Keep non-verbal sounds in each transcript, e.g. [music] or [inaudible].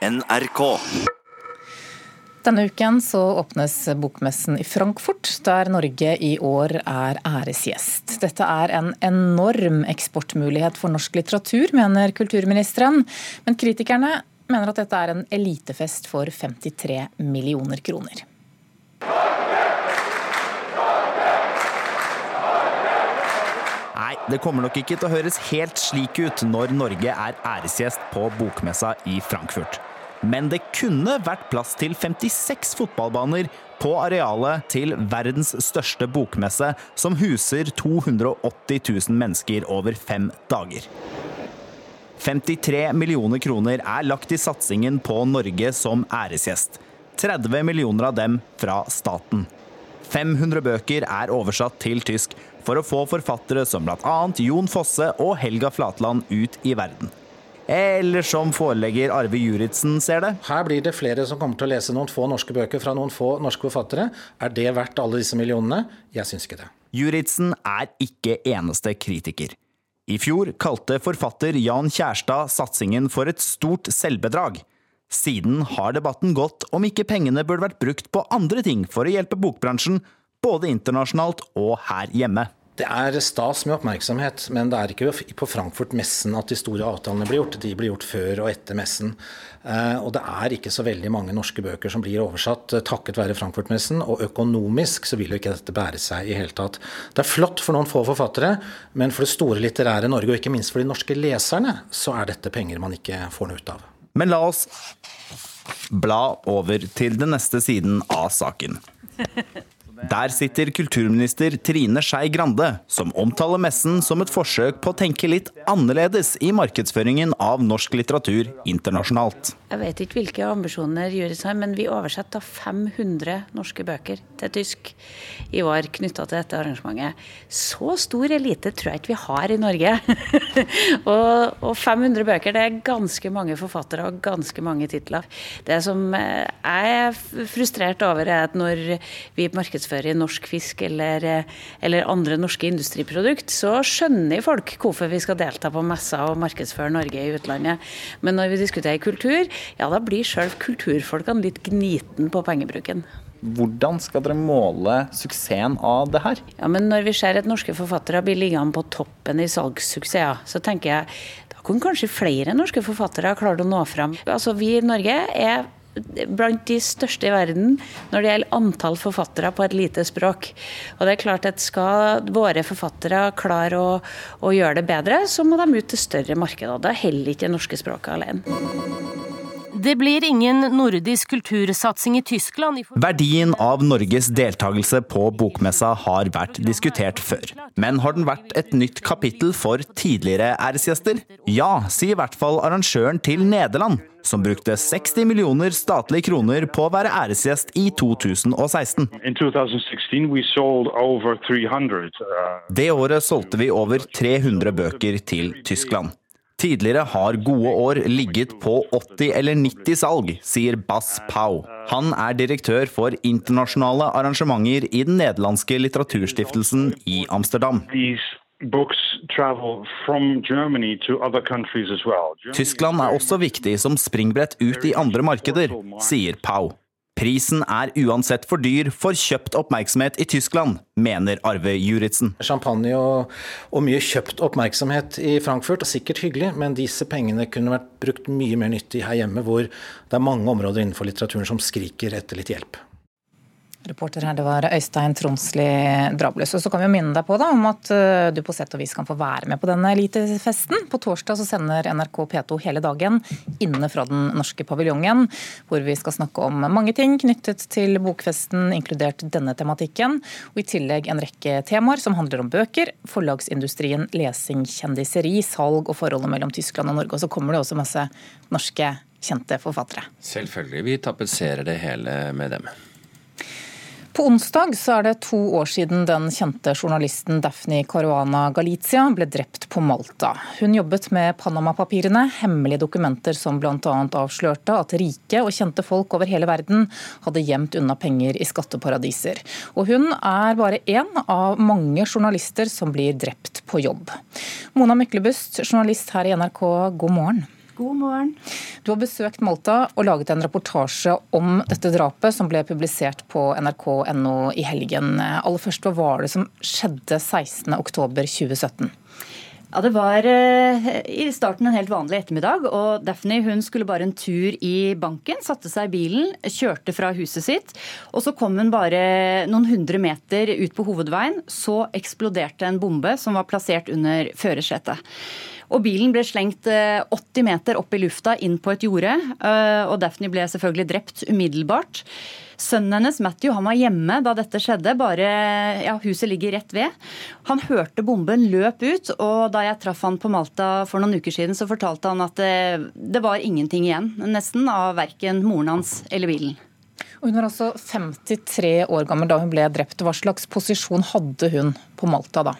NRK. Denne uken så åpnes bokmessen i Frankfurt, der Norge i år er æresgjest. Dette er en enorm eksportmulighet for norsk litteratur, mener kulturministeren. Men kritikerne mener at dette er en elitefest for 53 millioner kroner. Nei, det kommer nok ikke til å høres helt slik ut når Norge er æresgjest på bokmessa i Frankfurt. Men det kunne vært plass til 56 fotballbaner på arealet til verdens største bokmesse, som huser 280 000 mennesker over fem dager. 53 millioner kroner er lagt i satsingen på Norge som æresgjest. 30 millioner av dem fra staten. 500 bøker er oversatt til tysk for å få forfattere som bl.a. Jon Fosse og Helga Flatland ut i verden. Eller som forelegger Arve Juritzen ser det. Her blir det flere som kommer til å lese noen få norske bøker fra noen få norske forfattere. Er det verdt alle disse millionene? Jeg syns ikke det. Juritzen er ikke eneste kritiker. I fjor kalte forfatter Jan Kjærstad satsingen for et stort selvbedrag. Siden har debatten gått om ikke pengene burde vært brukt på andre ting for å hjelpe bokbransjen, både internasjonalt og her hjemme. Det er stas med oppmerksomhet, men det er ikke på Frankfurt-messen at de store avtalene blir gjort. De blir gjort før og etter messen. Eh, og det er ikke så veldig mange norske bøker som blir oversatt eh, takket være Frankfurt-messen. Og økonomisk så vil jo ikke dette bære seg i hele tatt. Det er flott for noen få forfattere, men for det store litterære Norge, og ikke minst for de norske leserne, så er dette penger man ikke får noe ut av. Men la oss bla over til den neste siden av saken. [laughs] Der sitter kulturminister Trine Skei Grande, som omtaler messen som et forsøk på å tenke litt annerledes i markedsføringen av norsk litteratur internasjonalt. Jeg vet ikke hvilke ambisjoner Juris har, men vi oversetter 500 norske bøker til tysk i år knytta til dette arrangementet. Så stor elite tror jeg ikke vi har i Norge. [laughs] og, og, 500 bøker, det er ganske mange forfattere og ganske mange titler. Det som jeg er frustrert over, er at når vi markedsfører norsk fisk eller, eller andre norske industriprodukt, så skjønner folk hvorfor vi skal delta på messer og markedsføre Norge i utlandet. Men når vi diskuterer kultur, ja, da blir sjøl kulturfolkene litt gniten på pengebruken. Hvordan skal dere måle suksessen av det her? Ja, men Når vi ser at norske forfattere blir liggende på toppen i salgssuksesser, så tenker jeg da kunne kanskje flere norske forfattere klart å nå fram. Altså, Vi i Norge er blant de største i verden når det gjelder antall forfattere på et lite språk. Og det er klart at Skal våre forfattere klare å, å gjøre det bedre, så må de ut til større markeder. Da holder ikke det norske språket alene. Det blir ingen nordisk kultursatsing i Tyskland. Verdien av Norges deltakelse på bokmessa har vært diskutert før. Men har den vært et nytt kapittel for tidligere æresgjester? Ja, sier i hvert fall arrangøren til Nederland, som brukte 60 millioner statlige kroner på å være æresgjest i 2016. Uh, Det året solgte vi over 300 bøker til Tyskland. Tidligere har gode år ligget på 80 eller 90 salg, sier Bass Pau. Han er direktør for internasjonale arrangementer i den nederlandske litteraturstiftelsen i Amsterdam. Tyskland er også viktig som springbrett ut i andre markeder, sier Pau. Prisen er uansett for dyr for kjøpt oppmerksomhet i Tyskland, mener Arve Juritzen. Champagne og, og, mye kjøpt oppmerksomhet i Frankfurt er sikkert hyggelig, men disse pengene kunne vært brukt mye mer nyttig her hjemme, hvor det er mange områder innenfor litteraturen som skriker etter litt hjelp. Reporter her, det var Øystein Tronsli Drabløs. Og så kan vi jo minne deg på da, om at eh, du på sett og vis kan få være med på denne elitefesten. På torsdag så sender NRK P2 hele dagen inne fra den norske paviljongen, hvor vi skal snakke om mange ting knyttet til bokfesten, inkludert denne tematikken. Og i tillegg en rekke temaer som handler om bøker, forlagsindustrien, lesing, kjendiseri, salg og forholdet mellom Tyskland og Norge. Og så kommer det også masse norske kjente forfattere. Selvfølgelig. Vi tapetserer det hele med dem. På onsdag er det to år siden den kjente journalisten Daphne Caruana Galizia ble drept på Malta. Hun jobbet med Panama-papirene, hemmelige dokumenter som bl.a. avslørte at rike og kjente folk over hele verden hadde gjemt unna penger i skatteparadiser. Og hun er bare én av mange journalister som blir drept på jobb. Mona Myklebust, journalist her i NRK, god morgen. God morgen. Du har besøkt Malta og laget en reportasje om dette drapet, som ble publisert på nrk.no i helgen. Aller først, Hva var det som skjedde 16.10.2017? Ja, Det var eh, i starten en helt vanlig ettermiddag. og Daphne hun skulle bare en tur i banken. Satte seg i bilen, kjørte fra huset sitt. og Så kom hun bare noen hundre meter ut på hovedveien. Så eksploderte en bombe som var plassert under førersetet. Og bilen ble slengt 80 eh, meter opp i lufta inn på et jorde. Eh, og Daphne ble selvfølgelig drept umiddelbart. Sønnen hennes, Matthew, han var hjemme da dette skjedde. bare, ja, Huset ligger rett ved. Han hørte bomben, løp ut. Og da jeg traff han på Malta for noen uker siden, så fortalte han at det, det var ingenting igjen, nesten, av verken moren hans eller bilen. Hun var altså 53 år gammel da hun ble drept. Hva slags posisjon hadde hun på Malta da?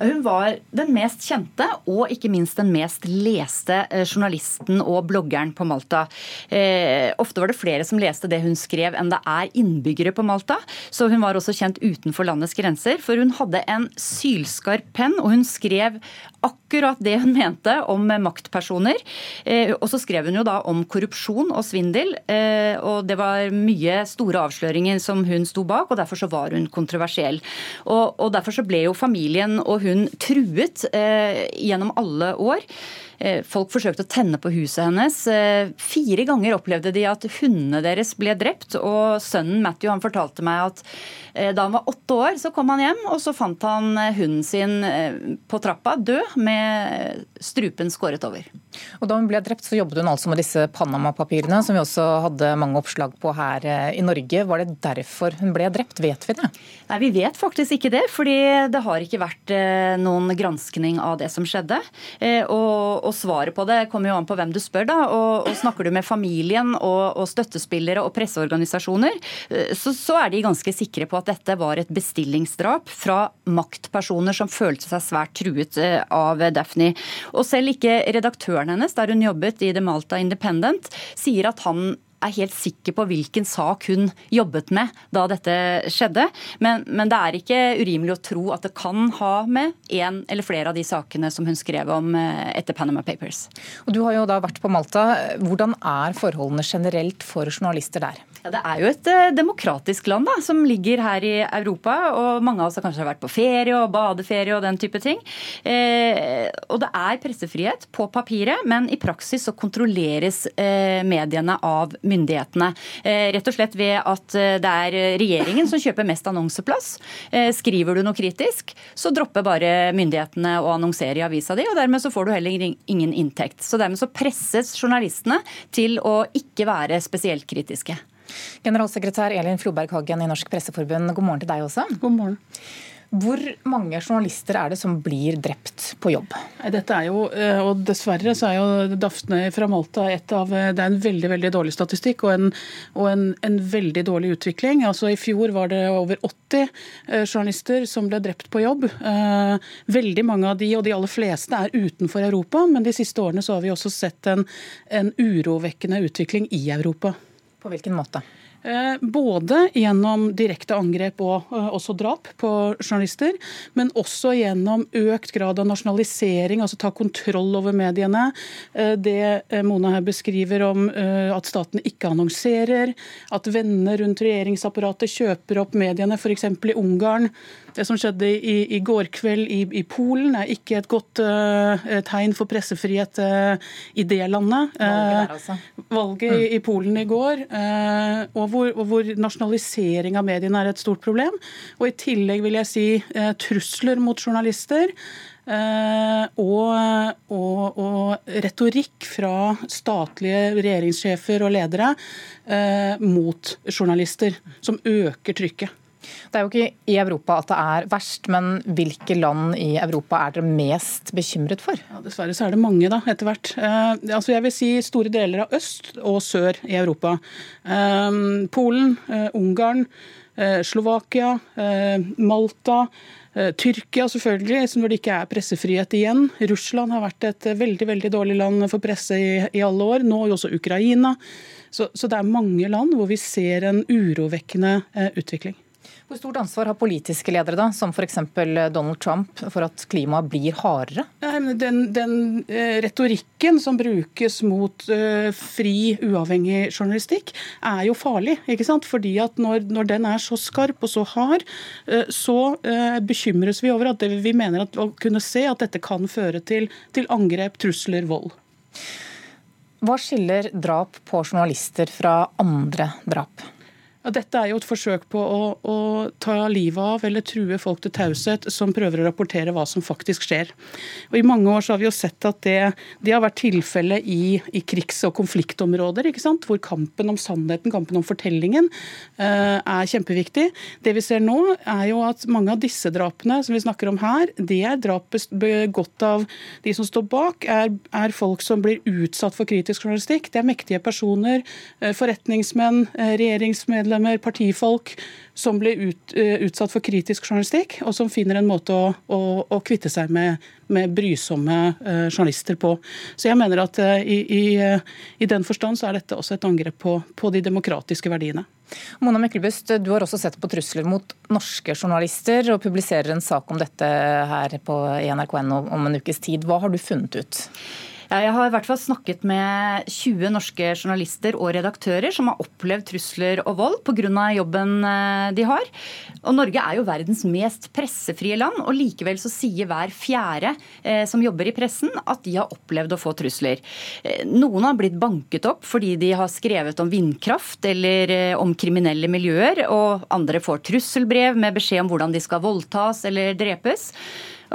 Hun var den mest kjente og ikke minst den mest leste eh, journalisten og bloggeren på Malta. Eh, ofte var det flere som leste det hun skrev enn det er innbyggere på Malta. Så hun var også kjent utenfor landets grenser, for hun hadde en sylskarp penn, og hun skrev akkurat det hun mente om maktpersoner. Eh, og så skrev hun jo da om korrupsjon og svindel, eh, og det var mye store avsløringer som hun sto bak, og derfor så var hun kontroversiell. Og, og derfor så ble jo familien og hun truet eh, gjennom alle år. Eh, folk forsøkte å tenne på huset hennes. Eh, fire ganger opplevde de at hundene deres ble drept. Og sønnen Matthew han fortalte meg at eh, da han var åtte år, så kom han hjem, og så fant han hunden sin på trappa død med strupen skåret over. Og Da hun ble drept, så jobbet hun altså med disse Panama-papirene, som vi også hadde mange oppslag på her i Norge. Var det derfor hun ble drept? Vet vi det? Nei, Vi vet faktisk ikke det, fordi det har ikke vært noen granskning av det som skjedde. Og og svaret på det kommer jo an på hvem du spør. da, og, og Snakker du med familien og, og støttespillere og presseorganisasjoner, eh, så, så, er de ganske sikre på at dette var et bestillingsdrap fra maktpersoner som følte seg svært truet eh, av Daphne. Og selv ikke redaktøren hennes, der hun jobbet i The Malta Independent, sier at han er helt sikker på hvilken sak hun jobbet med da dette skjedde. Men, men, det er ikke urimelig å tro at det kan ha med en eller flere av de sakene som hun skrev om eh, etter Panama Papers. Og Du har jo da vært på Malta. Hvordan er forholdene generelt for journalister der? Ja, det er jo et eh, demokratisk land da, som ligger her i Europa. og Mange av oss har kanskje vært på ferie og badeferie og den type ting. Eh, og det er pressefrihet på papiret, men i praksis så kontrolleres eh, mediene av myndighetene. Eh, rett og slett ved at eh, det er regjeringen som kjøper mest annonseplass. Eh, skriver du noe kritisk, så dropper bare myndighetene å annonsere i avisa di, og dermed så får du heller ingen inntekt. Så dermed så presses journalistene til å ikke være spesielt kritiske. Generalsekretær Elin Floberg Hagen i Norsk Presseforbund, god morgen til deg også. God morgen. Hvor mange journalister er det som blir drept på jobb? Dette er jo, eh, og Dessverre så er jo Daphne fra Malta et av, eh, det er en veldig veldig dårlig statistikk og, en, og en, en, veldig dårlig utvikling. Altså I fjor var det over 80 eh, journalister som ble drept på jobb. Veldig mange av de, og de aller fleste, er utenfor Europa. Men de siste årene så har vi også sett en, en urovekkende utvikling i Europa. På hvilken måte? Eh, både gjennom direkte angrep og eh, også drap på journalister, men også gjennom økt grad av nasjonalisering, altså ta kontroll over mediene. Eh, det Mona her beskriver om at staten ikke annonserer, at venner rundt regjeringsapparatet kjøper opp mediene, f.eks. i Ungarn. Det som skjedde i, i går kveld i, i, Polen er ikke et godt uh, tegn for pressefrihet uh, i det landet. Uh, valget, altså. valget mm. i, i, Polen i går. og hvor, hvor, nasjonalisering av mediene er et stort problem. Og i tillegg vil jeg si eh, trusler mot journalister. Eh, og, og, og, retorikk fra statlige regjeringssjefer og ledere eh, mot journalister, som øker trykket. Det er jo ikke i Europa at det er verst, men hvilke land i Europa er dere mest bekymret for? Ja, dessverre så er det mange, da, etter hvert. Eh, altså jeg vil si store deler av øst og sør i Europa. Eh, Polen, eh, Ungarn, eh, Slovakia, eh, Malta. Eh, Tyrkia selvfølgelig, når det ikke er pressefrihet igjen. Russland har vært et veldig veldig dårlig land for presse i, i alle år. Nå også Ukraina. Så, så, det er mange land hvor vi ser en urovekkende utvikling. Hvor stort ansvar har politiske ledere, da, som f.eks. Donald Trump, for at klimaet blir hardere? Den, den eh, retorikken som brukes mot uh, fri, uavhengig journalistikk, er jo farlig. ikke sant? Fordi at når, når den er så skarp og så hard, uh, så bekymres vi over at det, vi mener at, å kunne se at dette kan føre til, til angrep, trusler, vold. Hva skiller drap på journalister fra andre drap? Ja, dette er jo et forsøk på å, å, ta livet av eller true folk til taushet som prøver å rapportere hva som faktisk skjer. Og I mange år så har vi jo sett at det, det har vært tilfellet i, i, krigs- og konfliktområder, ikke sant? hvor kampen om sannheten, kampen om fortellingen, uh, er kjempeviktig. Det vi ser nå, er jo at mange av disse drapene som vi snakker om her, det er drap begått av de som står bak, er, er folk som blir utsatt for kritisk journalistikk. Det er mektige personer, eh, forretningsmenn, eh, regjeringsmedlemmer medlemmer, partifolk, som blir ut, uh, utsatt for kritisk journalistikk, og som finner en måte å, å, å kvitte seg med, med brysomme uh, journalister på. Så jeg mener at uh, i, i, i, den forstand så er dette også et angrep på, på de demokratiske verdiene. Mona Myklebust, du har også sett på trusler mot norske journalister, og publiserer en sak om dette her på NRK.no om en ukes tid. Hva har du funnet ut? Jeg har i hvert fall snakket med 20 norske journalister og redaktører som har opplevd trusler og vold pga. jobben eh, de har. Og Norge er jo verdens mest pressefrie land, og likevel så sier hver fjerde eh, som jobber i pressen at de har opplevd å få trusler. Eh, noen har blitt banket opp fordi de har skrevet om vindkraft eller om kriminelle miljøer, og andre får trusselbrev med beskjed om hvordan de skal voldtas eller drepes.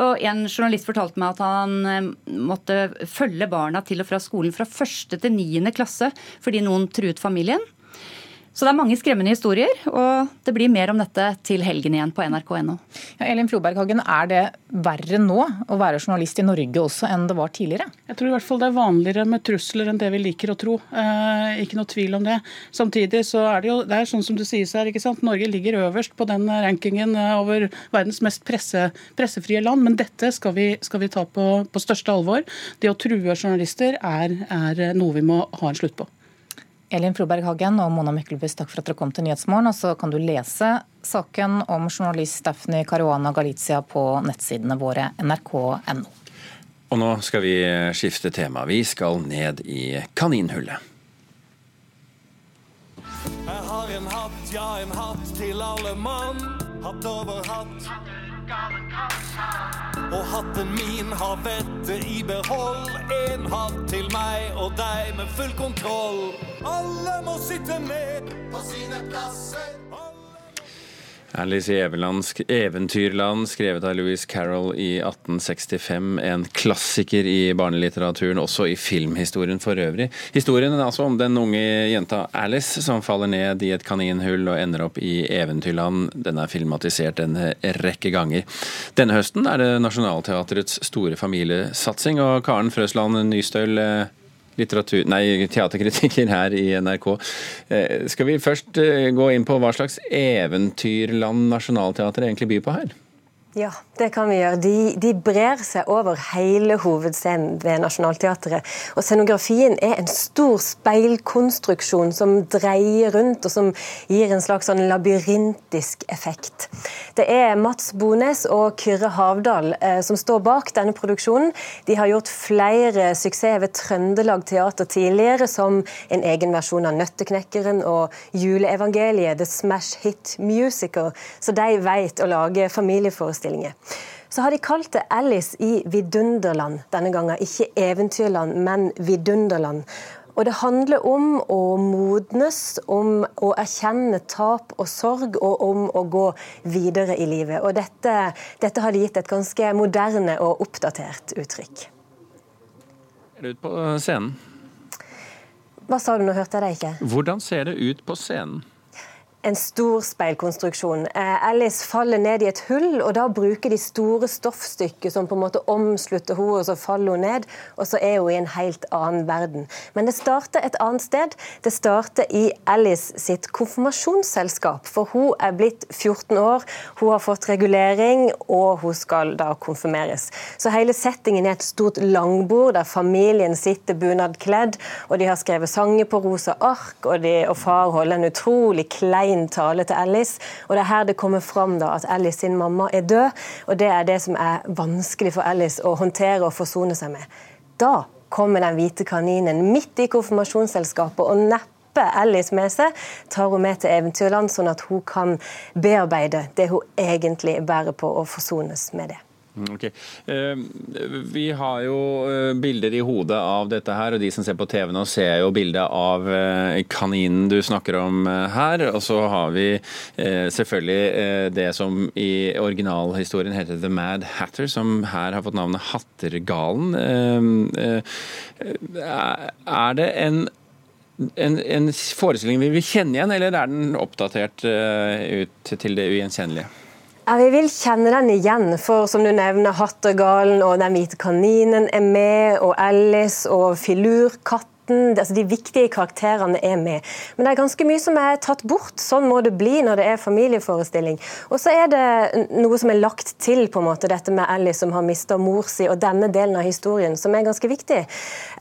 Og En journalist fortalte meg at han eh, måtte følge barna til og fra skolen fra første til niende klasse fordi noen truet familien. Så det er mange skremmende historier, og det blir mer om dette til helgen igjen på nrk.no. Ja, Elin Floberghagen, er det verre nå å være journalist i Norge også enn det var tidligere? Jeg tror i hvert fall det er vanligere med trusler enn det vi liker å tro. Eh, ikke noe tvil om det. Samtidig så er det jo det er sånn som det sies her, ikke sant? Norge ligger øverst på den rankingen eh, over verdens mest presse, pressefrie land, men dette skal vi, skal vi ta på, på, største alvor. Det å true journalister er, er noe vi må ha en slutt på. Elin Froberg Hagen og Mona Myklebust, takk for at dere kom til Nyhetsmorgen. Og så kan du lese saken om journalist Daphne Caruana Galizia på nettsidene våre nrk.no. Og nå skal vi skifte tema. Vi skal ned i kaninhullet. Jeg har en hatt, ja, en hatt til alle mann. Hatt over hatt. Og hatten min har vettet i behold. En hatt til meg og deg med full kontroll. Alle må sitte ned på sine plasser. Alice i Eventyrland, skrevet av Louis Carroll i 1865. En klassiker i barnelitteraturen, også i filmhistorien for øvrig. Historien er altså om den unge jenta Alice som faller ned i et kaninhull og ender opp i Eventyrland. Den er filmatisert en rekke ganger. Denne høsten er det Nationaltheatrets store familiesatsing, og Karen Frøsland Nystøl litteratur, nei, teaterkritiker her i NRK. Eh, skal vi først eh, gå inn på hva slags eventyrland Nationaltheatret egentlig byr på her? Ja, det kan vi gjøre. De, de, brer seg over hele hovedscenen ved Nationaltheatret. Og scenografien er en stor speilkonstruksjon som dreier rundt, og som gir en slags sånn labyrintisk effekt. Det er Mats Bones og Kyrre Havdal eh, som står bak denne produksjonen. De har gjort flere suksesser ved Trøndelag Teater tidligere, som en egen versjon av Nøtteknekkeren og juleevangeliet, The Smash Hit Musical, så de vet å lage familieforestillinger forestillinger. Så har de kalt det Alice i vidunderland denne gangen. Ikke eventyrland, men vidunderland. Og det handler om å modnes, om å erkjenne tap og sorg, og om å gå videre i livet. Og dette, dette har de gitt et ganske moderne og oppdatert uttrykk. Er det ut på scenen? Hva sa du, nå hørte jeg deg ikke. Hvordan ser det ut på scenen? En stor speilkonstruksjon. Eh, Alice faller ned i et hull, og da bruker de store stoffstykker som på en måte omslutter henne, og så faller hun ned, og så er hun i en helt annen verden. Men det starter et annet sted. Det starter i Alice sitt konfirmasjonsselskap, for hun er blitt 14 år, hun har fått regulering, og hun skal da konfirmeres. Så hele settingen er et stort langbord der familien sitter bunadkledd, og de har skrevet sanger på rosa ark, og, de, og far holder en utrolig klein fin tale til Alice. Og det er her det kommer fram da, at Alice sin mamma er død, og det er det som er vanskelig for Alice å håndtere og forsone seg med. Da kommer den hvite kaninen midt i konfirmasjonsselskapet og neppe Alice med seg, tar hun med til Eventyrland, sånn at hun kan bearbeide det hun egentlig bærer på, og forsones med det. Mm, ok. Eh, vi har jo eh, bilder i hodet av dette her, og de som ser på TV nå ser jo bildet av eh, kaninen du snakker om her. Og så har vi selvfølgelig det som i originalhistorien heter The Mad Hatter, som her har fått navnet Hattergalen. Er det en en, en forestilling vi vil kjenne igjen, eller er den oppdatert ut til det ugjenkjennelige? Ja, Vi vil kjenne den igjen, for som du nevner, Hattergalen og Den hvite kaninen er med, og Alice og Filurkatten. Altså de viktige karakterene er med. Men det er ganske mye som er tatt bort. Sånn må det bli når det er familieforestilling. Og så er det noe som er lagt til, på en måte, dette med Alice som har mista mor si, og denne delen av historien, som er ganske viktig.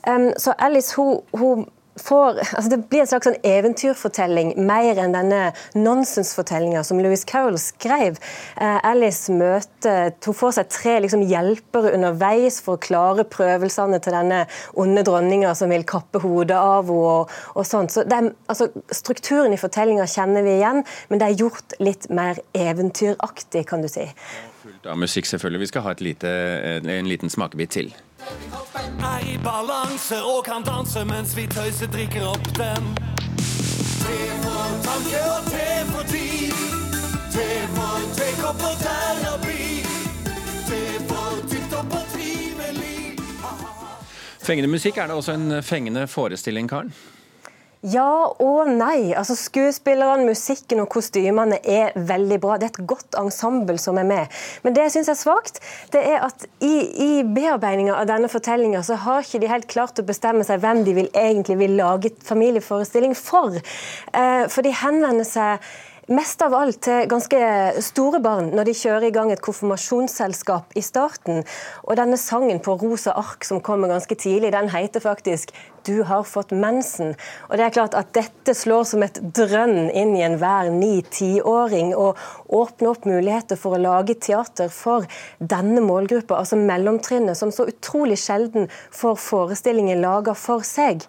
Um, så Alice hun, hun får, altså det blir en slags sånn eventyrfortelling mer enn denne nonsensfortellinga som Louis Carroll skrev. Eh, Alice møter Hun får seg tre liksom, hjelpere underveis for å klare prøvelsene til denne onde dronninga som vil kappe hodet av henne. Og, og sånt. Så er, altså, strukturen i fortellinga kjenner vi igjen, men det er gjort litt mer eventyraktig, kan du si. Fullt av musikk, selvfølgelig. Vi skal ha lite, en liten smakebit til. Er i balanse og kan danse mens vi tøyser drikker opp den. Te for tanke og te for tid. Te for tekopp og terapi. Te for tipptopp og trivelig. Fengende musikk, er det også en fengende forestilling, Karen? Ja og nei. Altså Skuespillerne, musikken og kostymene er veldig bra. Det er et godt ensemble som er med. Men det jeg syns er svakt, det er at i, i bearbeidinga av denne fortellinga, så har ikke de helt klart å bestemme seg hvem de vil egentlig vil lage familieforestilling for. Eh, for de henvender seg Mest av alt til ganske store barn når de kjører i gang et konfirmasjonsselskap i starten. Og denne sangen på rosa ark som kommer ganske tidlig, den heter faktisk 'Du har fått mensen'. Og det er klart at Dette slår som et drønn inn i enhver ni-tiåring og åpner opp muligheter for å lage teater for denne målgruppa, altså mellomtrinnet, som så utrolig sjelden får forestillingen laga for seg.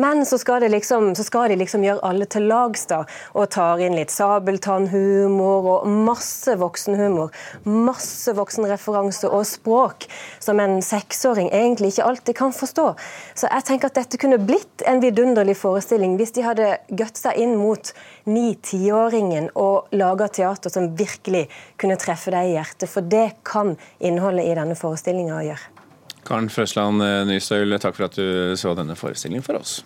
Men så skal, liksom, så skal, de liksom gjøre alle til lags da, og tar inn litt sabeltannhumor og masse voksenhumor. Masse voksenreferanse og språk som en seksåring egentlig ikke alltid kan forstå. Så jeg tenker at dette kunne blitt en vidunderlig forestilling hvis de hadde gutsa inn mot ni-tiåringen og laga teater som virkelig kunne treffe deg i hjertet. For det kan innholdet i denne forestillinga gjøre. Karen Frøsland Nystøyl, takk for at du så denne forestillingen for oss.